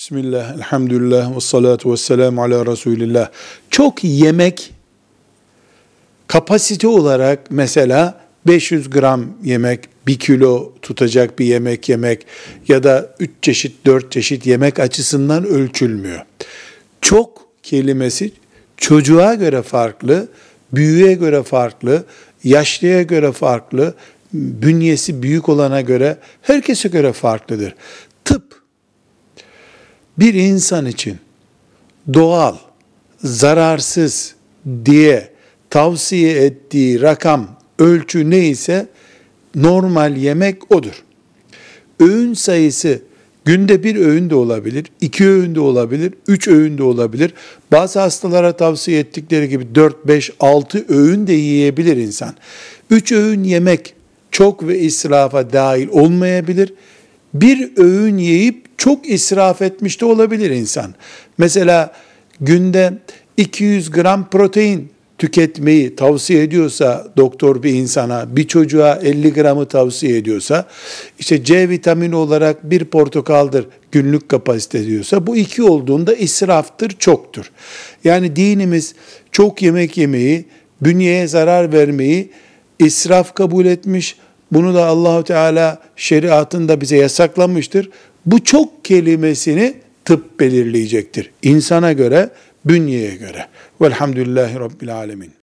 Bismillah, elhamdülillah, ve salatu ve selamu ala Resulillah. Çok yemek kapasite olarak mesela 500 gram yemek, 1 kilo tutacak bir yemek yemek ya da 3 çeşit, 4 çeşit yemek açısından ölçülmüyor. Çok kelimesi çocuğa göre farklı, büyüğe göre farklı, yaşlıya göre farklı, bünyesi büyük olana göre, herkese göre farklıdır. Bir insan için doğal, zararsız diye tavsiye ettiği rakam, ölçü neyse normal yemek odur. Öğün sayısı günde bir öğün de olabilir, iki öğün de olabilir, üç öğün de olabilir. Bazı hastalara tavsiye ettikleri gibi dört, beş, altı öğün de yiyebilir insan. Üç öğün yemek çok ve israfa dahil olmayabilir. Bir öğün yiyip çok israf etmiş de olabilir insan. Mesela günde 200 gram protein tüketmeyi tavsiye ediyorsa doktor bir insana, bir çocuğa 50 gramı tavsiye ediyorsa, işte C vitamini olarak bir portakaldır günlük kapasite diyorsa, bu iki olduğunda israftır, çoktur. Yani dinimiz çok yemek yemeyi, bünyeye zarar vermeyi israf kabul etmiş, bunu da Allahu Teala şeriatında bize yasaklamıştır. Bu çok kelimesini tıp belirleyecektir. İnsana göre, bünyeye göre. Velhamdülillahi Rabbil Alemin.